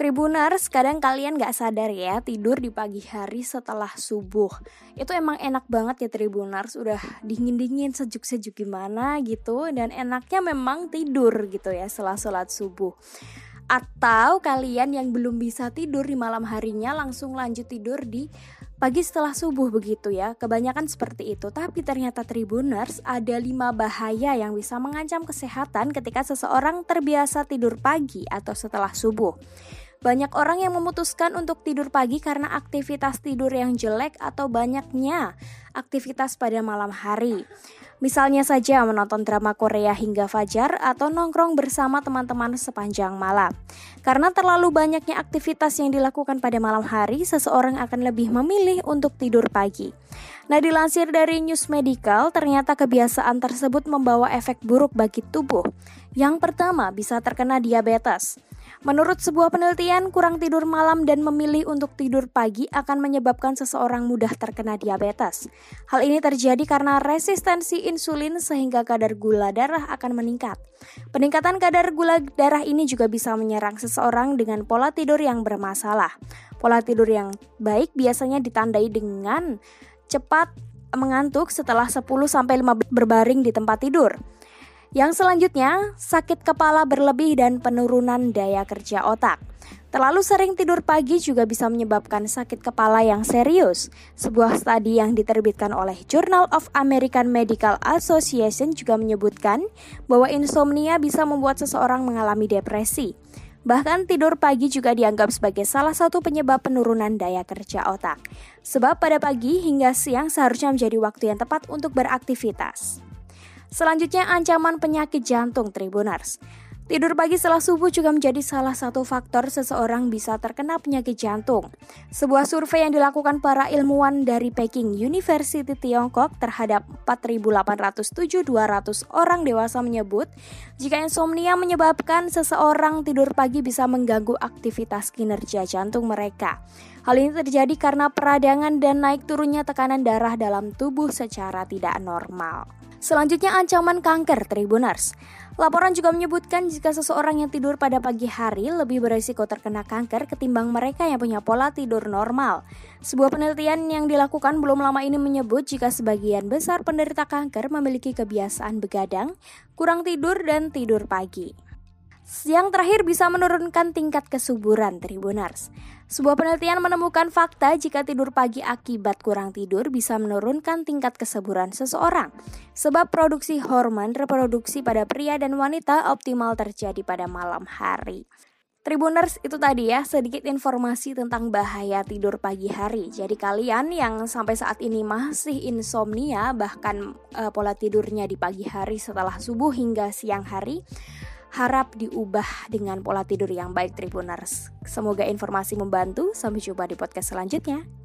Tribuners, kadang kalian gak sadar ya tidur di pagi hari setelah subuh. Itu emang enak banget ya Tribuners. Udah dingin-dingin, sejuk-sejuk gimana gitu Dan enaknya memang tidur gitu ya setelah sholat subuh Atau kalian yang belum bisa tidur di malam harinya langsung lanjut tidur di pagi setelah subuh begitu ya. Kebanyakan seperti itu. Tapi ternyata Tribuners ada lima bahaya yang bisa mengancam kesehatan ketika seseorang terbiasa tidur pagi atau setelah subuh banyak orang yang memutuskan untuk tidur pagi karena aktivitas tidur yang jelek atau banyaknya aktivitas pada malam hari. Misalnya saja menonton drama Korea hingga fajar atau nongkrong bersama teman-teman sepanjang malam. Karena terlalu banyaknya aktivitas yang dilakukan pada malam hari, seseorang akan lebih memilih untuk tidur pagi. Nah, dilansir dari News Medical, ternyata kebiasaan tersebut membawa efek buruk bagi tubuh. Yang pertama, bisa terkena diabetes. Menurut sebuah penelitian, kurang tidur malam dan memilih untuk tidur pagi akan menyebabkan seseorang mudah terkena diabetes. Hal ini terjadi karena resistensi insulin sehingga kadar gula darah akan meningkat. Peningkatan kadar gula darah ini juga bisa menyerang seseorang dengan pola tidur yang bermasalah. Pola tidur yang baik biasanya ditandai dengan cepat mengantuk setelah 10 sampai 15 berbaring di tempat tidur. Yang selanjutnya, sakit kepala berlebih dan penurunan daya kerja otak. Terlalu sering tidur pagi juga bisa menyebabkan sakit kepala yang serius. Sebuah studi yang diterbitkan oleh Journal of American Medical Association juga menyebutkan bahwa insomnia bisa membuat seseorang mengalami depresi. Bahkan tidur pagi juga dianggap sebagai salah satu penyebab penurunan daya kerja otak. Sebab pada pagi hingga siang seharusnya menjadi waktu yang tepat untuk beraktivitas. Selanjutnya ancaman penyakit jantung Tribuners. Tidur pagi setelah subuh juga menjadi salah satu faktor seseorang bisa terkena penyakit jantung. Sebuah survei yang dilakukan para ilmuwan dari Peking University Tiongkok terhadap 4.807.200 orang dewasa menyebut jika insomnia menyebabkan seseorang tidur pagi bisa mengganggu aktivitas kinerja jantung mereka. Hal ini terjadi karena peradangan dan naik turunnya tekanan darah dalam tubuh secara tidak normal. Selanjutnya ancaman kanker Tribuners. Laporan juga menyebutkan jika seseorang yang tidur pada pagi hari lebih berisiko terkena kanker ketimbang mereka yang punya pola tidur normal. Sebuah penelitian yang dilakukan belum lama ini menyebut jika sebagian besar penderita kanker memiliki kebiasaan begadang, kurang tidur, dan tidur pagi. Yang terakhir bisa menurunkan tingkat kesuburan Tribuners. Sebuah penelitian menemukan fakta jika tidur pagi akibat kurang tidur bisa menurunkan tingkat kesuburan seseorang. Sebab produksi hormon reproduksi pada pria dan wanita optimal terjadi pada malam hari. Tribuners itu tadi ya sedikit informasi tentang bahaya tidur pagi hari. Jadi kalian yang sampai saat ini masih insomnia bahkan uh, pola tidurnya di pagi hari setelah subuh hingga siang hari harap diubah dengan pola tidur yang baik Tribuners. Semoga informasi membantu. Sampai jumpa di podcast selanjutnya.